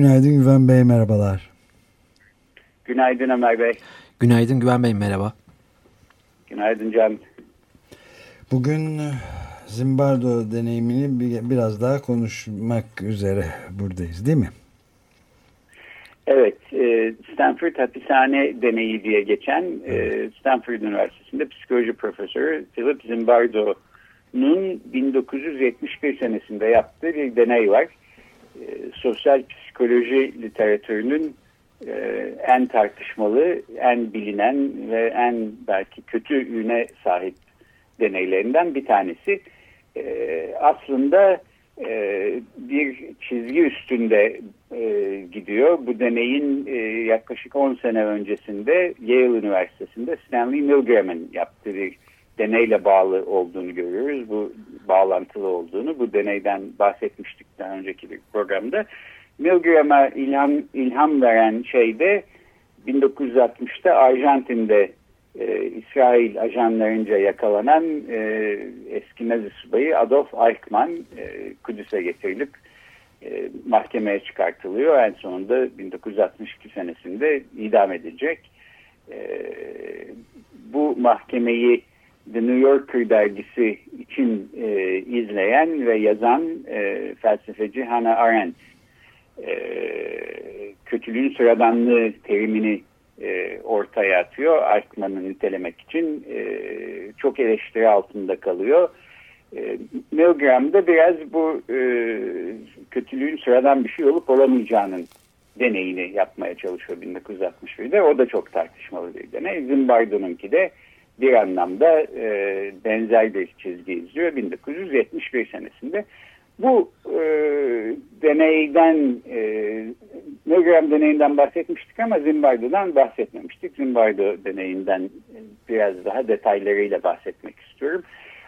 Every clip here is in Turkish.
Günaydın Güven Bey, merhabalar. Günaydın Ömer Bey. Günaydın Güven Bey, merhaba. Günaydın Can. Bugün e, Zimbardo deneyimini biraz daha konuşmak üzere buradayız değil mi? Evet, e, Stanford hapishane deneyi diye geçen e, Stanford Üniversitesi'nde psikoloji profesörü Philip Zimbardo'nun 1971 senesinde yaptığı bir deney var. E, sosyal psikoloji literatürünün en tartışmalı, en bilinen ve en belki kötü üne sahip deneylerinden bir tanesi. Aslında e, bir çizgi üstünde e, gidiyor. Bu deneyin e, yaklaşık 10 sene öncesinde Yale Üniversitesi'nde Stanley Milgram'ın yaptığı bir deneyle bağlı olduğunu görüyoruz. Bu bağlantılı olduğunu. Bu deneyden bahsetmiştik daha önceki bir programda. Milgram'a ilham, ilham veren şey de 1960'ta Arjantin'de e, İsrail ajanlarınca yakalanan e, eski Nazi subayı Adolf Eichmann e, Kudüs'e getirilip e, mahkemeye çıkartılıyor. En sonunda 1962 senesinde idam edilecek. E, bu mahkemeyi The New Yorker dergisi için e, izleyen ve yazan e, felsefeci Hannah Arendt e, kötülüğün sıradanlığı terimini e, ortaya atıyor. Eichmann'ı nitelemek için e, çok eleştiri altında kalıyor. E, Milgram da biraz bu e, kötülüğün sıradan bir şey olup olamayacağının deneyini yapmaya çalışıyor 1961'de. O da çok tartışmalı bir deney. Zimbardo'nunki de bir anlamda e, benzer bir çizgi izliyor 1971 senesinde. Bu e, deneyden, e, Milgram deneyinden bahsetmiştik ama Zimbardo'dan bahsetmemiştik. Zimbardo deneyinden biraz daha detaylarıyla bahsetmek istiyorum.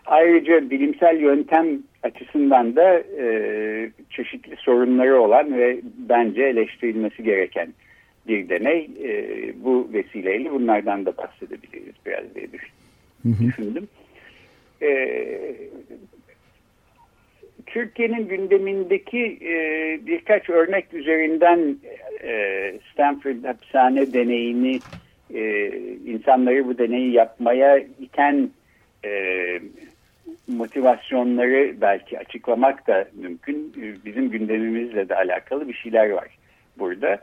Ayrıca bilimsel yöntem açısından da e, çeşitli sorunları olan ve bence eleştirilmesi gereken bir deney. E, bu vesileyle bunlardan da bahsedebiliriz biraz diye düşündüm. E, Türkiye'nin gündemindeki e, birkaç örnek üzerinden e, Stanford hapishane deneyini e, insanları bu deneyi yapmaya iten e, motivasyonları belki açıklamak da mümkün. Bizim gündemimizle de alakalı bir şeyler var burada.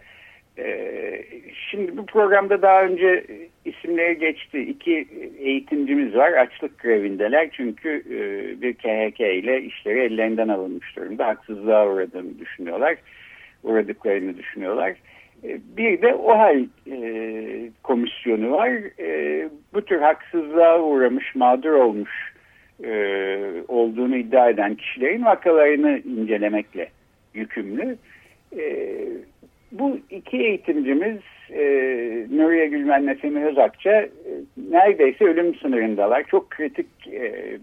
Ee, şimdi bu programda daha önce isimleri geçti. İki eğitimcimiz var. Açlık grevindeler. Çünkü e, bir KHK ile işleri ellerinden alınmış durumda. Haksızlığa uğradığını düşünüyorlar. Uğradıklarını düşünüyorlar. E, bir de OHAL e, komisyonu var. Bu tür haksızlığa uğramış, mağdur olmuş olduğunu iddia eden kişilerin vakalarını incelemekle yükümlü bu iki eğitimcimiz e, Nuriye Gülmen ve Semih Özakça e, neredeyse ölüm sınırındalar. Çok kritik e,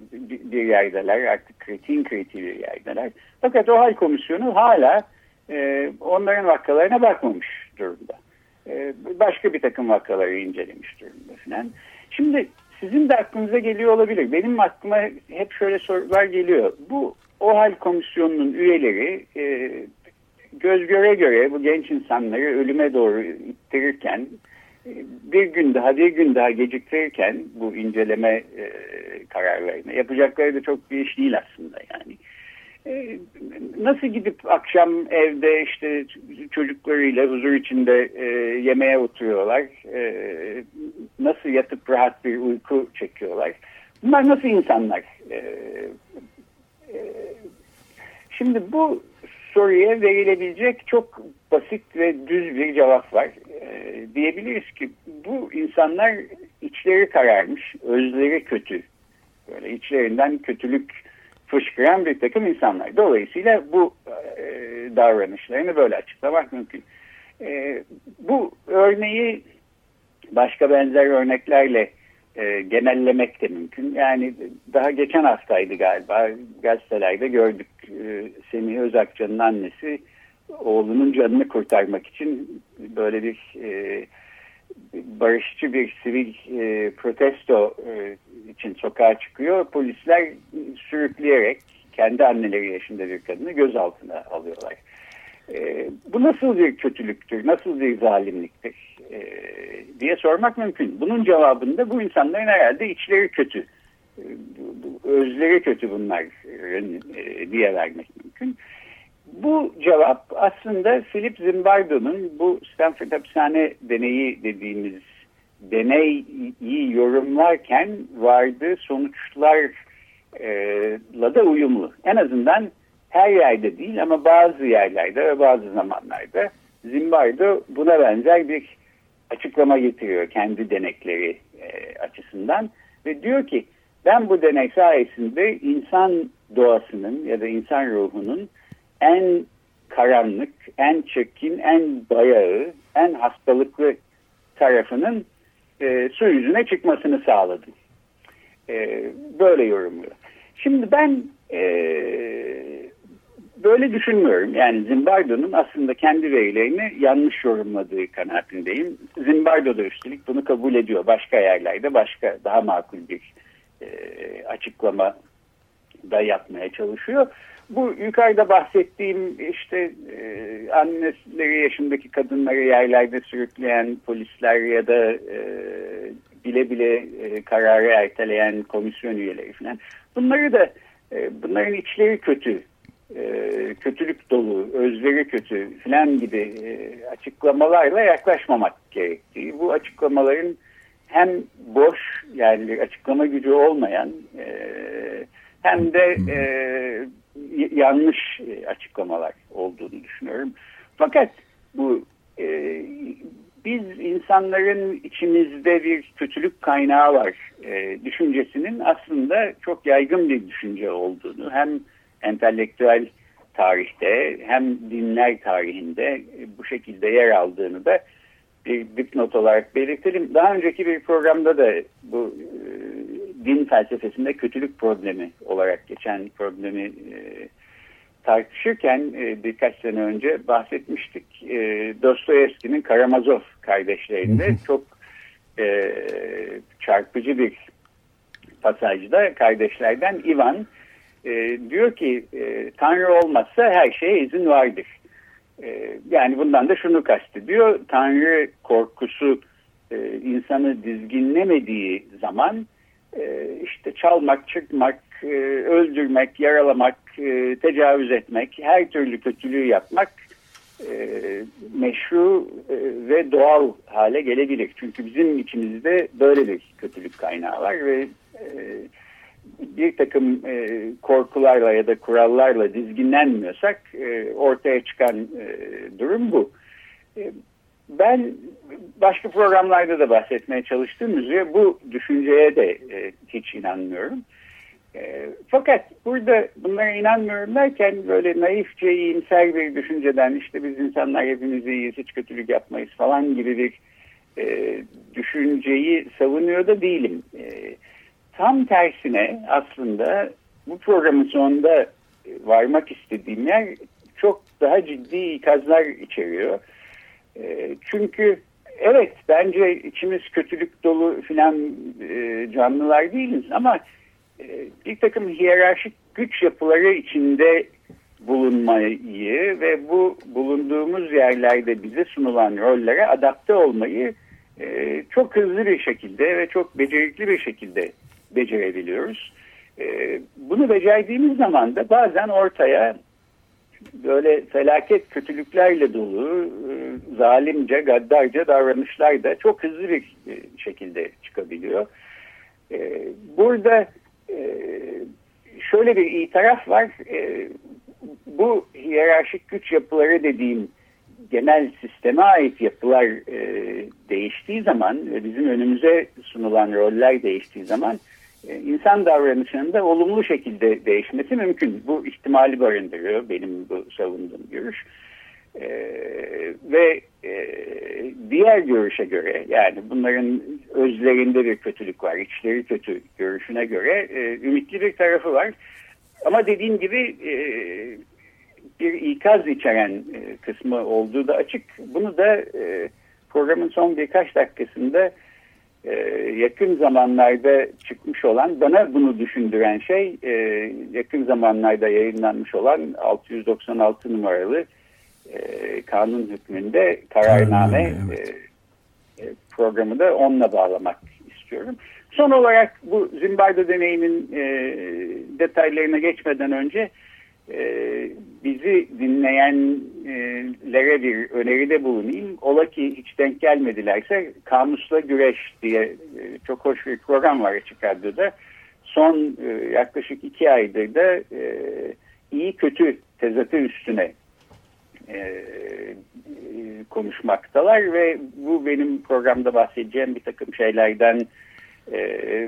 bir yerdeler. Artık kritiğin kritiği bir yerdeler. Fakat o hal komisyonu hala e, onların vakalarına bakmamış durumda. E, başka bir takım vakaları incelemiş durumda falan. Şimdi sizin de aklınıza geliyor olabilir. Benim aklıma hep şöyle sorular geliyor. Bu o hal komisyonunun üyeleri e, göz göre göre bu genç insanları ölüme doğru ittirirken bir gün daha bir gün daha geciktirirken bu inceleme e, kararlarını yapacakları da çok bir iş değil aslında yani. E, nasıl gidip akşam evde işte çocuklarıyla huzur içinde e, yemeğe oturuyorlar? E, nasıl yatıp rahat bir uyku çekiyorlar? Bunlar nasıl insanlar? E, e, şimdi bu soruya verilebilecek çok basit ve düz bir cevap var. E, diyebiliriz ki bu insanlar içleri kararmış, özleri kötü. Böyle içlerinden kötülük fışkıran bir takım insanlar. Dolayısıyla bu e, davranışlarını böyle açıklamak mümkün. E, bu örneği başka benzer örneklerle e, genellemek de mümkün. Yani daha geçen haftaydı galiba gazetelerde gördük e, Semih Özakçı'nın annesi oğlunun canını kurtarmak için böyle bir e, barışçı bir sivil e, protesto e, için sokağa çıkıyor. Polisler sürükleyerek kendi anneleri yaşında bir kadını gözaltına alıyorlar. E, bu nasıl bir kötülüktür, nasıl bir zalimliktir e, diye sormak mümkün. Bunun cevabında bu insanların herhalde içleri kötü, e, özleri kötü bunların e, diye vermek mümkün. Bu cevap aslında Philip Zimbardo'nun bu Stanford hapishane deneyi dediğimiz deneyi yorumlarken vardığı sonuçlarla da uyumlu. En azından her yerde değil ama bazı yerlerde ve bazı zamanlarda Zimbardo buna benzer bir açıklama getiriyor kendi denekleri e, açısından ve diyor ki ben bu denek sayesinde insan doğasının ya da insan ruhunun en karanlık, en çirkin, en bayağı, en hastalıklı tarafının e, su yüzüne çıkmasını sağladım. E, böyle yorumluyor. Şimdi ben e, böyle düşünmüyorum. Yani Zimbardo'nun aslında kendi verilerini yanlış yorumladığı kanaatindeyim. Zimbardo da üstelik bunu kabul ediyor. Başka yerlerde başka daha makul bir e, açıklama da yapmaya çalışıyor. Bu yukarıda bahsettiğim işte e, anneleri yaşındaki kadınları yerlerde sürükleyen polisler ya da e, bile bile e, kararı erteleyen komisyon üyeleri falan. Bunları da e, bunların içleri kötü, e, kötülük dolu, özleri kötü falan gibi e, açıklamalarla yaklaşmamak gerektiği. Bu açıklamaların hem boş yani açıklama gücü olmayan e, hem de yanlış açıklamalar olduğunu düşünüyorum. Fakat bu biz insanların içimizde bir kötülük kaynağı var düşüncesinin aslında çok yaygın bir düşünce olduğunu hem entelektüel tarihte hem dinler tarihinde bu şekilde yer aldığını da bir dipnot olarak belirtelim. Daha önceki bir programda da bu e, din felsefesinde kötülük problemi olarak geçen problemi e, tartışırken e, birkaç sene önce bahsetmiştik. E, Dostoyevski'nin Karamazov kardeşlerinde çok e, çarpıcı bir pasajda kardeşlerden Ivan e, diyor ki e, Tanrı olmazsa her şeye izin vardır. E, yani bundan da şunu kastediyor. Tanrı korkusu e, insanı dizginlemediği zaman e, işte çalmak, çıkmak, e, öldürmek, yaralamak, e, tecavüz etmek, her türlü kötülüğü yapmak meşru ve doğal hale gelebilir. Çünkü bizim içimizde böyle bir kötülük kaynağı var ve bir takım korkularla ya da kurallarla dizginlenmiyorsak ortaya çıkan durum bu. Ben başka programlarda da bahsetmeye çalıştığım üzere bu düşünceye de e, hiç inanmıyorum. E, fakat burada bunlara inanmıyorum derken böyle naifçe iyimser bir düşünceden işte biz insanlar hepimiz iyiyiz hiç kötülük yapmayız falan gibi bir e, düşünceyi savunuyor da değilim. E, tam tersine aslında bu programın sonunda varmak istediğim yer çok daha ciddi ikazlar içeriyor. E, çünkü evet bence içimiz kötülük dolu filan e, canlılar değiliz ama e, bir takım hiyerarşik güç yapıları içinde bulunmayı ve bu bulunduğumuz yerlerde bize sunulan rollere adapte olmayı e, çok hızlı bir şekilde ve çok becerikli bir şekilde becerebiliyoruz. E, bunu becerdiğimiz zaman da bazen ortaya böyle felaket kötülüklerle dolu, e, zalimce, gaddarca davranışlar da çok hızlı bir e, şekilde çıkabiliyor. E, burada şöyle bir iyi taraf var. Bu hiyerarşik güç yapıları dediğim genel sisteme ait yapılar değiştiği zaman ve bizim önümüze sunulan roller değiştiği zaman e, insan davranışının da olumlu şekilde değişmesi mümkün. Bu ihtimali barındırıyor benim bu savunduğum görüş. E, ve e, diğer görüşe göre yani bunların özlerinde bir kötülük var, içleri kötü görüşüne göre e, ümitli bir tarafı var. Ama dediğim gibi e, bir ikaz içeren e, kısmı olduğu da açık. Bunu da e, programın son birkaç dakikasında e, yakın zamanlarda çıkmış olan bana bunu düşündüren şey e, yakın zamanlarda yayınlanmış olan 696 numaralı e, kanun hükmünde kararname evet. e, programı da onunla bağlamak istiyorum. Son olarak bu Zimbardo deneyinin e, detaylarına geçmeden önce e, bizi dinleyenlere bir öneride bulunayım. Ola ki hiç denk gelmedilerse Kamusla Güreş diye e, çok hoş bir program var Açık Radyo'da. Son e, yaklaşık iki aydır da e, iyi kötü tezatı üstüne e, konuşmaktalar ve bu benim programda bahsedeceğim bir takım şeylerden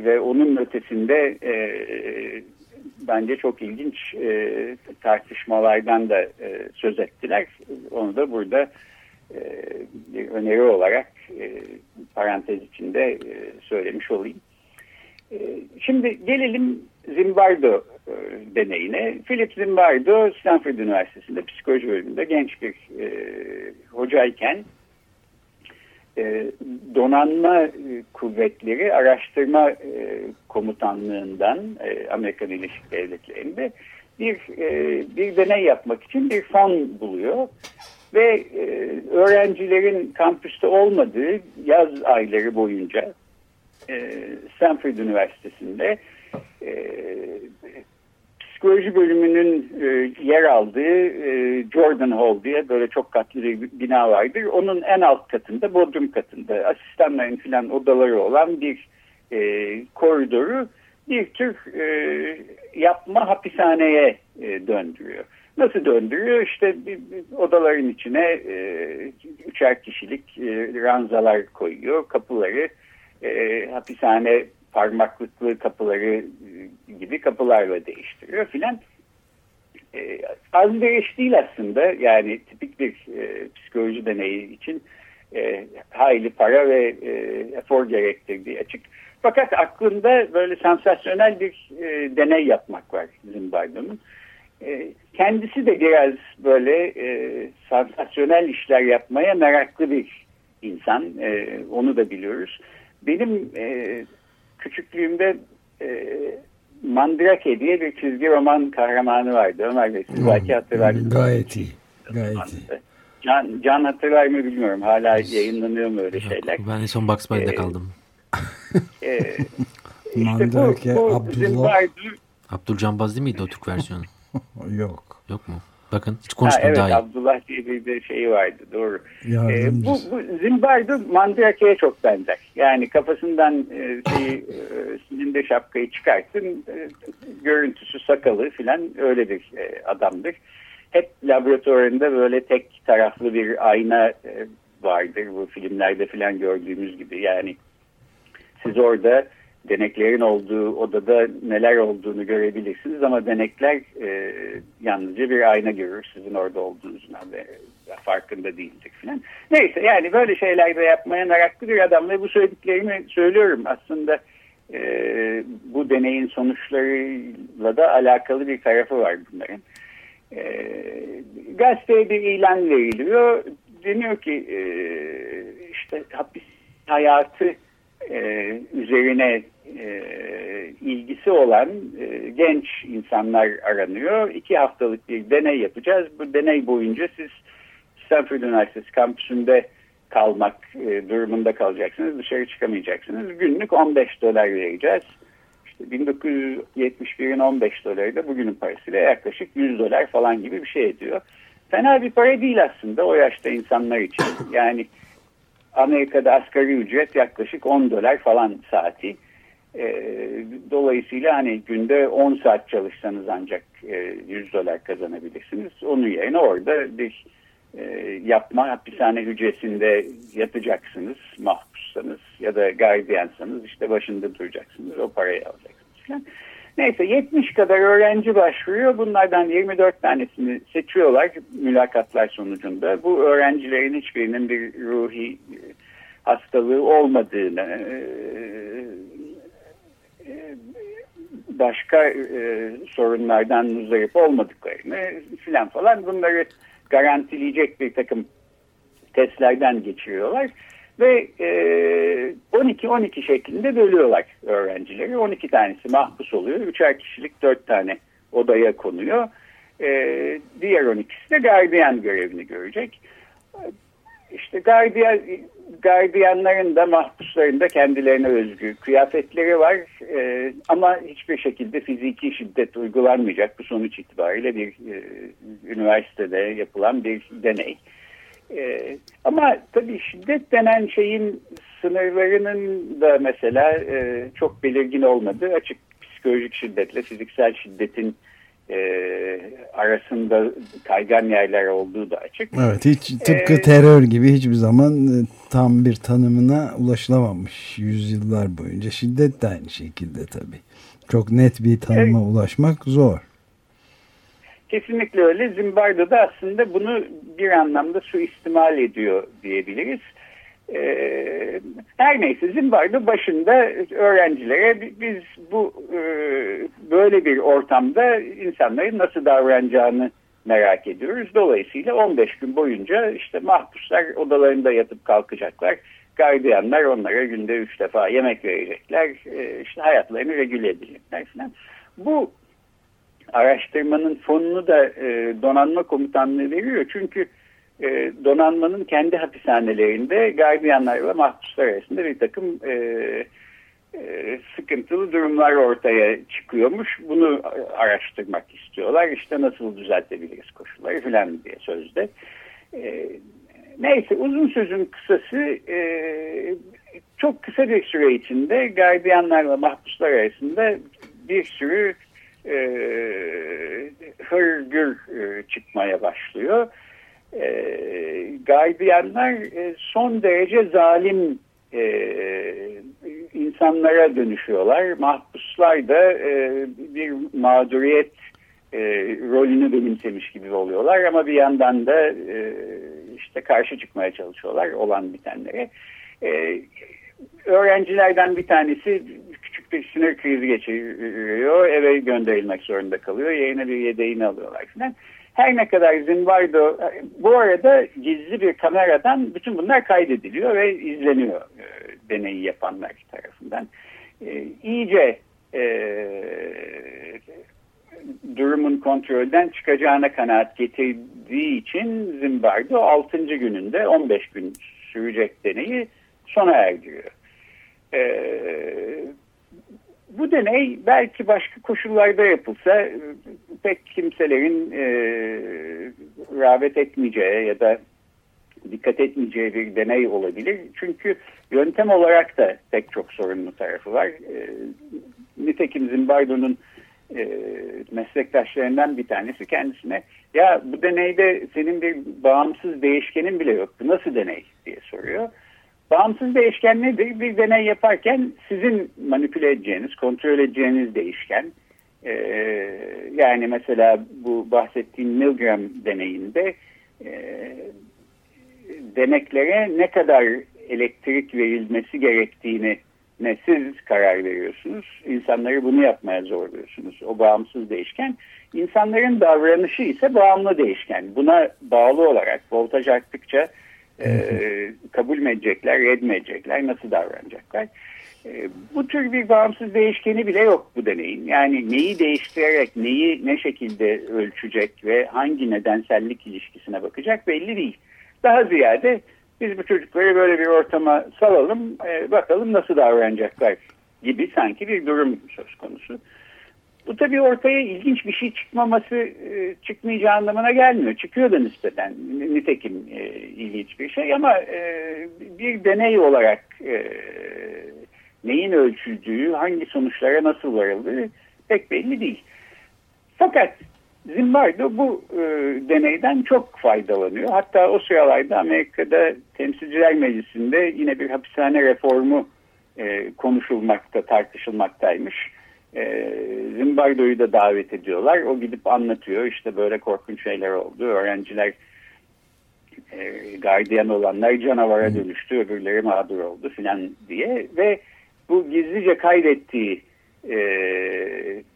ve onun ötesinde bence çok ilginç e, tartışmalardan da e, söz ettiler. Onu da burada e, bir öneri olarak e, parantez içinde e, söylemiş olayım. E, şimdi gelelim Zimbardo e, deneyine. Philip Zimbardo Stanford Üniversitesi'nde psikoloji bölümünde genç bir e, hocayken donanma e, kuvvetleri araştırma e, komutanlığından e, Amerika Birleşik Devletleri'nde bir e, bir deney yapmak için bir fon buluyor. Ve e, öğrencilerin kampüste olmadığı yaz ayları boyunca e, Stanford Üniversitesi'nde e, psikoloji bölümünün e, yer aldığı e, Jordan Hall diye böyle çok katlı bir bina vardır. Onun en alt katında, bodrum katında asistanların filan odaları olan bir e, koridoru bir tür e, yapma hapishaneye e, döndürüyor. Nasıl döndürüyor? İşte bir, bir odaların içine e, üçer kişilik e, ranzalar koyuyor, kapıları e, hapishane parmaklıklı kapıları e, gibi kapılarla değiştiriyor filan. E, az bir iş değil aslında yani tipik bir e, psikoloji deneyi için e, hayli para ve e, efor gerektirdiği açık. Fakat aklında böyle sansasyonel bir e, deney yapmak var Zimbardo'nun. E, kendisi de biraz böyle e, sansasyonel işler yapmaya meraklı bir insan. E, onu da biliyoruz. Benim e, küçüklüğümde e, Mandrake diye bir çizgi roman kahramanı vardı. Ömer Bey siz belki hatırlarsınız. Gayet iyi. Gayet iyi. Can, Can hatırlar mı bilmiyorum. Hala yayınlanıyor mu öyle Yok, şeyler? Ben en son Bugs Bunny'de ee, kaldım. E, işte Mandrake, bu, bu Abdullah. Abdülcanbaz değil miydi o Türk versiyonu? Yok. Yok mu? Bakın hiç konuştum ha, evet, daha iyi. Abdullah diye bir de şeyi vardı doğru. Ee, bu, bu Zimbardo Mandrake'ye çok benzer. Yani kafasından e, şeyi, e, silinde şapkayı çıkarttın e, görüntüsü sakalı filan öyle bir e, adamdır. Hep laboratuvarında böyle tek taraflı bir ayna e, vardır bu filmlerde filan gördüğümüz gibi. Yani siz orada deneklerin olduğu odada neler olduğunu görebilirsiniz ama denekler e, yalnızca bir ayna görür sizin orada olduğunuzun farkında değildir falan. Neyse yani böyle şeyler de yapmaya meraklı bir adam ve bu söylediklerimi söylüyorum aslında e, bu deneyin sonuçlarıyla da alakalı bir tarafı var bunların. E, gazeteye bir ilan veriliyor. Deniyor ki e, işte hapis hayatı e, üzerine e, ilgisi olan e, genç insanlar aranıyor. İki haftalık bir deney yapacağız. Bu deney boyunca siz Stanford Üniversitesi kampüsünde kalmak e, durumunda kalacaksınız. Dışarı çıkamayacaksınız. Günlük 15 dolar vereceğiz. İşte 1971'in 15 doları da bugünün parasıyla yaklaşık 100 dolar falan gibi bir şey ediyor. Fena bir para değil aslında o yaşta insanlar için. Yani Amerika'da asgari ücret yaklaşık 10 dolar falan saati. E, dolayısıyla hani günde 10 saat çalışsanız ancak e, 100 dolar kazanabilirsiniz. Onun yerine orada bir e, yapma hapishane hücresinde yatacaksınız mahpussanız ya da gardiyansanız işte başında duracaksınız o parayı alacaksınız. falan. Neyse 70 kadar öğrenci başvuruyor. Bunlardan 24 tanesini seçiyorlar mülakatlar sonucunda. Bu öğrencilerin hiçbirinin bir ruhi hastalığı olmadığını, başka e, sorunlardan muzdarip olmadıklarını filan falan bunları garantileyecek bir takım testlerden geçiriyorlar ve 12-12 e, şeklinde bölüyorlar öğrencileri. 12 tanesi mahpus oluyor. Üçer kişilik 4 tane odaya konuyor. E, diğer 12'si de gardiyan görevini görecek. İşte gardiyan, gardiyanların da mahpusların da kendilerine özgü kıyafetleri var. E, ama hiçbir şekilde fiziki şiddet uygulanmayacak bu sonuç itibariyle bir e, üniversitede yapılan bir deney. E, ama tabii şiddet denen şeyin sınırlarının da mesela e, çok belirgin olmadığı açık psikolojik şiddetle fiziksel şiddetin e, arasında kaygan yerler olduğu da açık. Evet hiç tıpkı ee, terör gibi hiçbir zaman e, tam bir tanımına ulaşılamamış yüzyıllar boyunca. Şiddet de aynı şekilde tabii. Çok net bir tanıma evet. ulaşmak zor. Kesinlikle öyle. Zimbardo da aslında bunu bir anlamda suistimal ediyor diyebiliriz. Ee, her neyse Zimbardo başında öğrencilere biz bu e, böyle bir ortamda insanların nasıl davranacağını merak ediyoruz. Dolayısıyla 15 gün boyunca işte mahpuslar odalarında yatıp kalkacaklar. Gardiyanlar onlara günde 3 defa yemek verecekler. E, işte hayatlarını regüle edecekler falan. Bu araştırmanın fonunu da e, donanma komutanlığı veriyor. Çünkü e, donanmanın kendi hapishanelerinde gardiyanlarla mahpuslar arasında bir takım e, e, sıkıntılı durumlar ortaya çıkıyormuş. Bunu araştırmak istiyorlar. İşte nasıl düzeltebiliriz koşulları filan diye sözde. E, neyse uzun sözün kısası e, çok kısa bir süre içinde gardiyanlarla mahpuslar arasında bir sürü e, hırgür e, çıkmaya başlıyor e, gardiyanlar e, son derece zalim e, insanlara dönüşüyorlar. Mahpuslar da e, bir mağduriyet e, rolünü benimsemiş gibi oluyorlar ama bir yandan da e, işte karşı çıkmaya çalışıyorlar olan bitenlere. E, öğrencilerden bir tanesi sinir krizi geçiriyor, eve gönderilmek zorunda kalıyor, yerine bir yedeğini alıyorlar falan. Her ne kadar Zimbardo bu arada gizli bir kameradan bütün bunlar kaydediliyor ve izleniyor e, deneyi yapanlar tarafından. E, iyice e, durumun kontrolden çıkacağına kanaat getirdiği için Zimbardo 6. gününde 15 gün sürecek deneyi sona erdiriyor. E, bu deney belki başka koşullarda yapılsa e, pek kimselerin e, rağbet etmeyeceği ya da dikkat etmeyeceği bir deney olabilir. Çünkü yöntem olarak da pek çok sorunlu tarafı var. E, nitekim Zimbardo'nun e, meslektaşlarından bir tanesi kendisine ya bu deneyde senin bir bağımsız değişkenin bile yoktu. Nasıl deney diye soruyor. Bağımsız değişken nedir? Bir deney yaparken sizin manipüle edeceğiniz, kontrol edeceğiniz değişken. Ee, yani mesela bu bahsettiğim Milgram deneyinde e, deneklere ne kadar elektrik verilmesi gerektiğini ne siz karar veriyorsunuz. İnsanları bunu yapmaya zorluyorsunuz. O bağımsız değişken. İnsanların davranışı ise bağımlı değişken. Buna bağlı olarak voltaj arttıkça e, kabul mü edecekler, red mi edecekler, nasıl davranacaklar? E, bu tür bir bağımsız değişkeni bile yok bu deneyin. Yani neyi değiştirerek, neyi ne şekilde ölçecek ve hangi nedensellik ilişkisine bakacak belli değil. Daha ziyade biz bu çocukları böyle bir ortama salalım, e, bakalım nasıl davranacaklar gibi sanki bir durum söz konusu. Bu tabii ortaya ilginç bir şey çıkmaması e, çıkmayacağı anlamına gelmiyor. Çıkıyor da nispeten nitekim e, ilginç bir şey ama e, bir deney olarak neyin ölçüldüğü, hangi sonuçlara nasıl varıldığı pek belli değil. Fakat Zimbardo bu deneyden çok faydalanıyor. Hatta o sıralarda Amerika'da Temsilciler Meclisi'nde yine bir hapishane reformu konuşulmakta, tartışılmaktaymış E, Zimbardo'yu da davet ediyorlar. O gidip anlatıyor. İşte böyle korkunç şeyler oldu. Öğrenciler e, gardiyan olanlar canavara dönüştü. Öbürleri mağdur oldu filan diye. Ve bu gizlice kaydettiği e,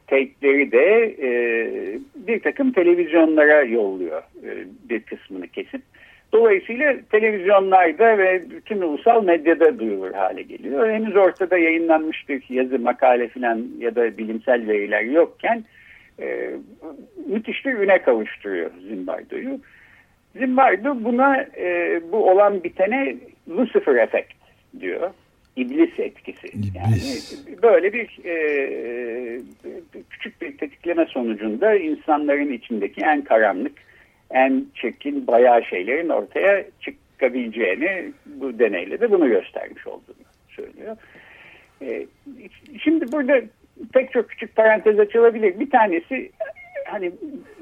tape'leri de e, bir takım televizyonlara yolluyor e, bir kısmını kesip. Dolayısıyla televizyonlarda ve bütün ulusal medyada duyulur hale geliyor. Henüz ortada yayınlanmış bir yazı, makale falan ya da bilimsel veriler yokken e, müthiş bir üne kavuşturuyor Zimbardo'yu. Zimbardo buna e, bu olan bitene Lucifer efekt diyor. İblis etkisi. İblis. Yani böyle bir e, küçük bir tetikleme sonucunda insanların içindeki en karanlık en çirkin bayağı şeylerin ortaya çıkabileceğini bu deneyle de bunu göstermiş olduğunu söylüyor. Ee, şimdi burada pek çok küçük parantez açılabilir. Bir tanesi hani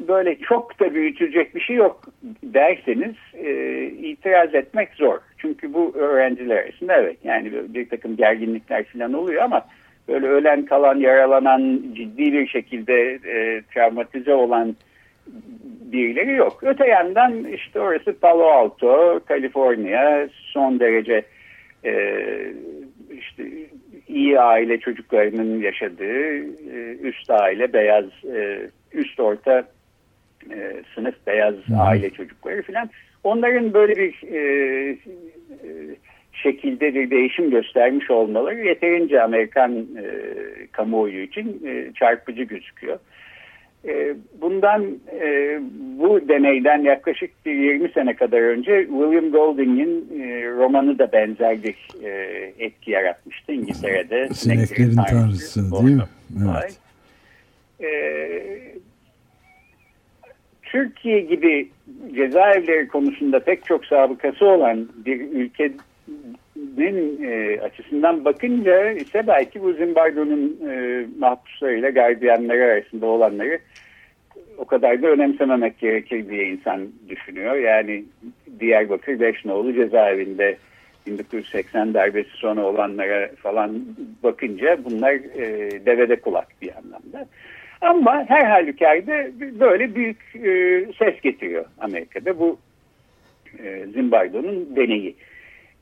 böyle çok da büyütecek bir şey yok derseniz e, itiraz etmek zor. Çünkü bu öğrenciler arasında evet yani bir takım gerginlikler falan oluyor ama böyle ölen kalan yaralanan ciddi bir şekilde e, travmatize olan birileri yok. Öte yandan işte orası Palo Alto, Kaliforniya son derece e, işte iyi aile çocuklarının yaşadığı e, üst aile beyaz e, üst orta e, sınıf beyaz hmm. aile çocukları filan onların böyle bir e, e, şekilde bir değişim göstermiş olmaları yeterince Amerikan e, kamuoyu için e, çarpıcı gözüküyor. E, bundan e, bu deneyden yaklaşık bir 20 sene kadar önce William Golding'in e, romanı da benzer bir etki yaratmıştı İngiltere'de. Sineklerin Tanrısı değil mi? Evet. Türkiye gibi cezaevleri konusunda pek çok sabıkası olan bir ülkenin e, açısından bakınca ise belki bu Zimbardo'nun e, mahpuslarıyla gardiyanları arasında olanları o kadar da önemsememek gerekir diye insan düşünüyor. Yani Diyarbakır Beşnoğlu cezaevinde 1980 darbesi sonra olanlara falan bakınca bunlar e, devede kulak bir anlamda. Ama her halükarda böyle büyük e, ses getiriyor Amerika'da bu e, Zimbardo'nun deneyi.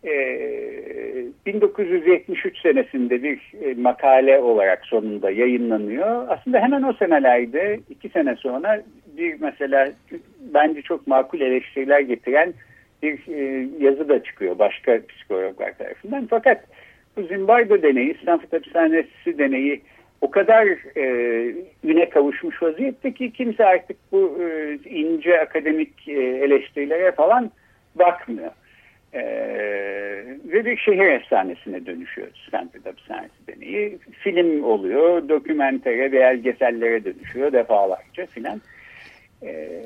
1973 ee, senesinde bir e, makale olarak sonunda yayınlanıyor. Aslında hemen o senelerde iki sene sonra bir mesela bence çok makul eleştiriler getiren bir e, yazı da çıkıyor başka psikologlar tarafından. Fakat bu Zimbardo deneyi, Stanford Hapishanesi deneyi o kadar e, üne kavuşmuş vaziyette ki kimse artık bu ince akademik eleştirilere falan bakmıyor. Ee, ve bir şehir efsanesine dönüşüyor Stanford Hapishanesi deneyi. Film oluyor, dokümentere, belgesellere dönüşüyor defalarca filan. Ee,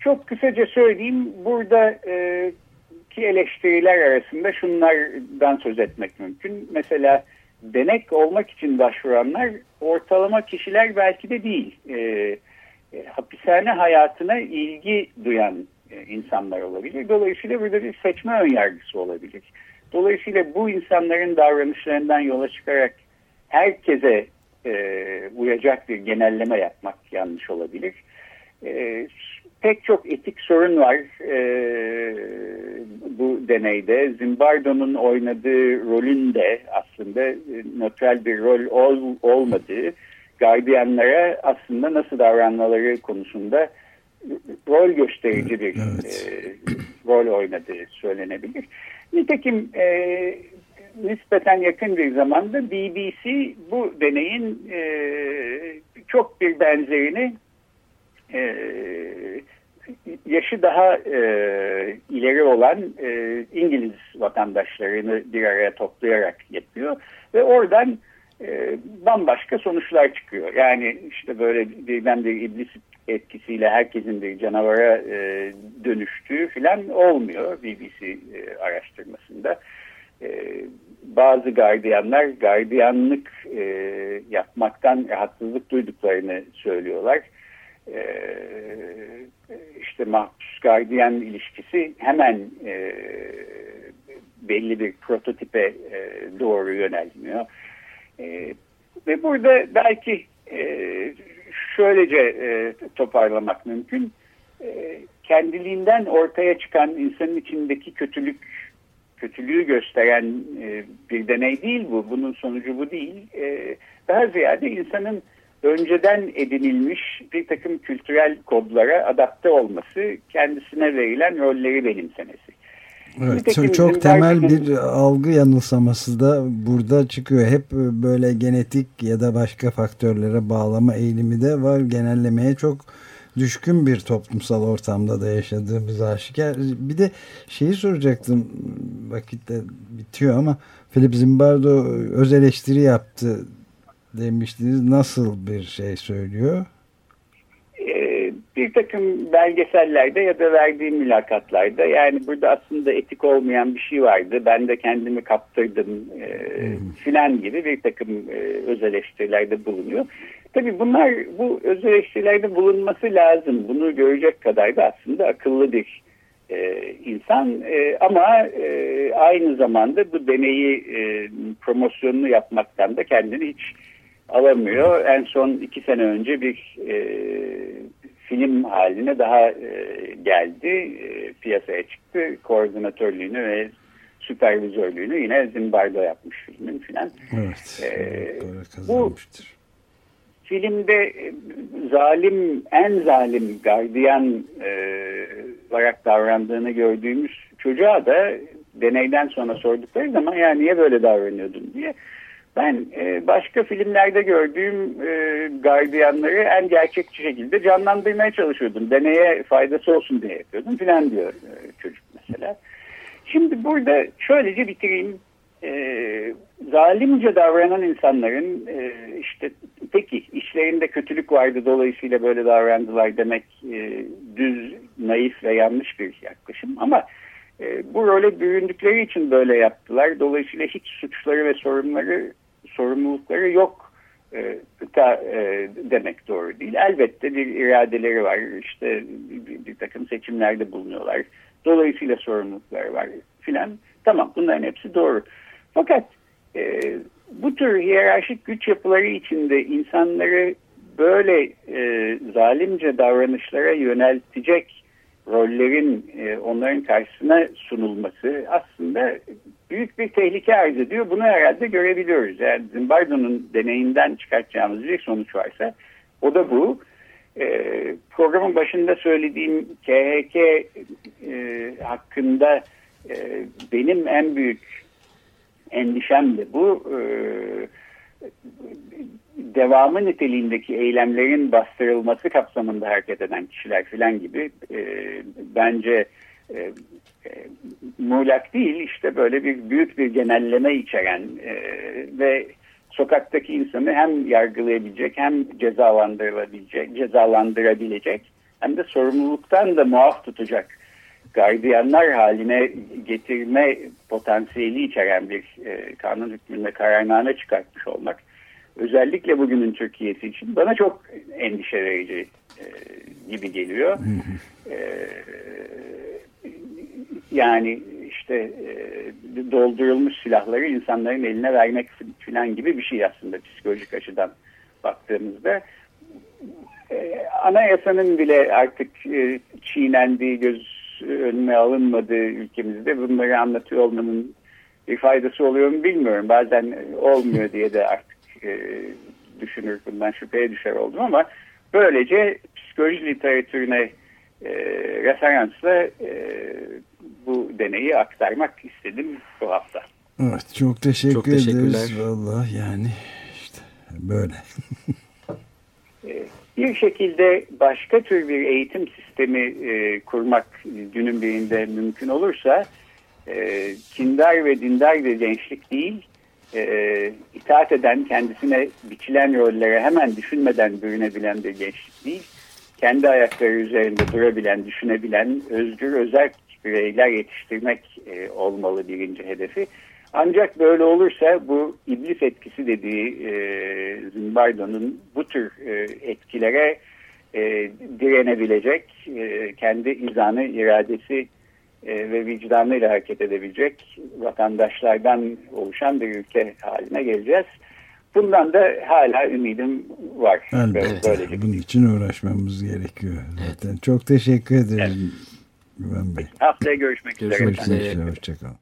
çok kısaca söyleyeyim, burada e, ki eleştiriler arasında şunlardan söz etmek mümkün. Mesela denek olmak için başvuranlar ortalama kişiler belki de değil. E, e, hapishane hayatına ilgi duyan e, insanlar olabilir. Dolayısıyla burada bir seçme önyargısı olabilir. Dolayısıyla bu insanların davranışlarından yola çıkarak herkese e, uyacak bir genelleme yapmak yanlış olabilir. E, pek çok etik sorun var e, bu deneyde. Zimbardo'nun oynadığı rolün de aslında e, nötral bir rol ol, olmadığı, gardiyanlara aslında nasıl davranmaları konusunda rol gösterici bir evet. e, rol oynadığı söylenebilir. Nitekim e, nispeten yakın bir zamanda BBC bu deneyin e, çok bir benzerini e, yaşı daha e, ileri olan e, İngiliz vatandaşlarını bir araya toplayarak yapıyor ve oradan e, bambaşka sonuçlar çıkıyor. Yani işte böyle birden bir iblis etkisiyle herkesin bir canavara e, dönüştüğü filan olmuyor BBC e, araştırmasında. Bazı gardiyanlar gardiyanlık yapmaktan rahatsızlık duyduklarını söylüyorlar. E, işte mahpus gardiyan ilişkisi hemen belli bir prototipe doğru yönelmiyor. E, Ve burada belki e, şöylece e, toparlamak mümkün. E, kendiliğinden ortaya çıkan insanın içindeki kötülük, kötülüğü gösteren e, bir deney değil bu. Bunun sonucu bu değil. E, daha ziyade insanın önceden edinilmiş bir takım kültürel kodlara adapte olması, kendisine verilen rolleri benimsemesi. Evet, çok, çok temel bir algı yanılsaması da burada çıkıyor. Hep böyle genetik ya da başka faktörlere bağlama eğilimi de var. Genellemeye çok düşkün bir toplumsal ortamda da yaşadığımız aşikar. Bir de şeyi soracaktım. Vakit de bitiyor ama Philip Zimbardo öz eleştiri yaptı demiştiniz. Nasıl bir şey söylüyor? Bir takım belgesellerde ya da verdiğim mülakatlarda yani burada aslında etik olmayan bir şey vardı. Ben de kendimi kaptırdım e, filan gibi bir takım e, öz eleştirilerde bulunuyor. Tabii bunlar bu öz eleştirilerde bulunması lazım. Bunu görecek kadar da aslında akıllı bir e, insan e, ama e, aynı zamanda bu deneyi e, promosyonunu yapmaktan da kendini hiç alamıyor. En son iki sene önce bir e, film haline daha e, geldi. E, piyasaya çıktı. Koordinatörlüğünü ve süpervizörlüğünü yine Zimbardo yapmış filmin filan. Evet. E, bu filmde e, zalim, en zalim gardiyan e, olarak davrandığını gördüğümüz çocuğa da deneyden sonra sordukları zaman ya niye böyle davranıyordun diye ben e, başka filmlerde gördüğüm e, gardiyanları en gerçekçi şekilde canlandırmaya çalışıyordum. Deneye faydası olsun diye yapıyordum filan diyor e, çocuk mesela. Şimdi burada şöylece bitireyim. E, zalimce davranan insanların e, işte peki işlerinde kötülük vardı dolayısıyla böyle davrandılar demek e, düz, naif ve yanlış bir yaklaşım ama e, bu role büründükleri için böyle yaptılar. Dolayısıyla hiç suçları ve sorunları sorumlulukları yok e, ta, e, demek doğru değil. Elbette bir iradeleri var. İşte bir, bir takım seçimlerde bulunuyorlar. Dolayısıyla sorumlulukları var filan. Tamam bunların hepsi doğru. Fakat e, bu tür hiyerarşik güç yapıları içinde insanları böyle e, zalimce davranışlara yöneltecek rollerin e, onların karşısına sunulması aslında büyük bir tehlike arz ediyor. Bunu herhalde görebiliyoruz. Yani Zimbardo'nun deneyinden çıkartacağımız bir sonuç varsa o da bu. E, programın başında söylediğim KHK e, hakkında e, benim en büyük endişem de bu. E, devamı niteliğindeki eylemlerin bastırılması kapsamında hareket eden kişiler filan gibi e, bence e, e, muğlak değil işte böyle bir büyük bir genelleme içeren e, ve sokaktaki insanı hem yargılayabilecek hem cezalandırılabilecek, cezalandırabilecek hem de sorumluluktan da muaf tutacak gardiyanlar haline getirme potansiyeli içeren bir e, kanun hükmünde kararname çıkartmış olmak özellikle bugünün Türkiye'si için bana çok endişe verici e, gibi geliyor. E, yani işte e, doldurulmuş silahları insanların eline vermek falan gibi bir şey aslında psikolojik açıdan baktığımızda. E, anayasanın bile artık e, çiğnendiği, göz önüne alınmadığı ülkemizde bunları anlatıyor olmanın bir faydası oluyor mu bilmiyorum. Bazen olmuyor diye de artık e, düşünür bundan şüpheye düşer oldum ama böylece psikoloji literatürüne e, referansla e, bu deneyi aktarmak istedim bu hafta. Evet çok teşekkür çok ederiz. Valla yani işte böyle. E, bir şekilde başka tür bir eğitim sistemi e, kurmak günün birinde mümkün olursa e, kindar ve dindar bir gençlik değil e, itaat eden, kendisine biçilen rollere hemen düşünmeden bürünebilen bir gençlik değil, kendi ayakları üzerinde durabilen, düşünebilen, özgür, özel bireyler yetiştirmek e, olmalı birinci hedefi. Ancak böyle olursa bu iblis etkisi dediği e, Zimbardo'nun bu tür e, etkilere e, direnebilecek, e, kendi izanı, iradesi e, ve vicdanıyla hareket edebilecek vatandaşlardan oluşan bir ülke haline geleceğiz. bundan da hala ümidim var. Elbette. Böylelikle. Bunun için uğraşmamız gerekiyor. Evet. Zaten. Çok teşekkür ederim evet. Güven Bey. Haftaya görüşmek, görüşmek üzere. Görüşmek üzere. Hoşçakalın.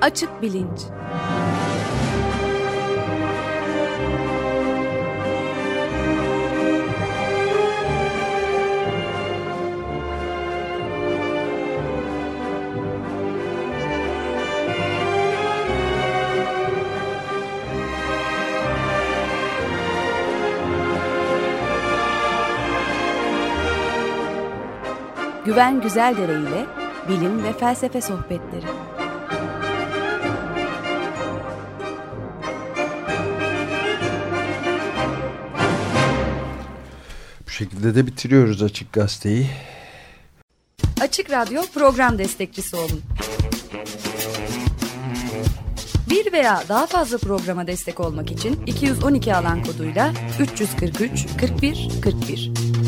Açık Bilinç Güven Güzeldere ile bilim ve felsefe sohbetleri. Bu şekilde de bitiriyoruz Açık Gazete'yi. Açık Radyo program destekçisi olun. Bir veya daha fazla programa destek olmak için 212 alan koduyla 343 41 41.